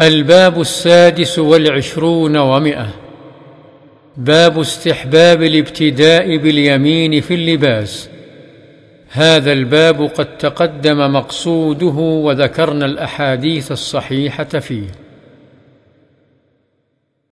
الباب السادس والعشرون ومئة. باب استحباب الابتداء باليمين في اللباس. هذا الباب قد تقدم مقصوده وذكرنا الأحاديث الصحيحة فيه.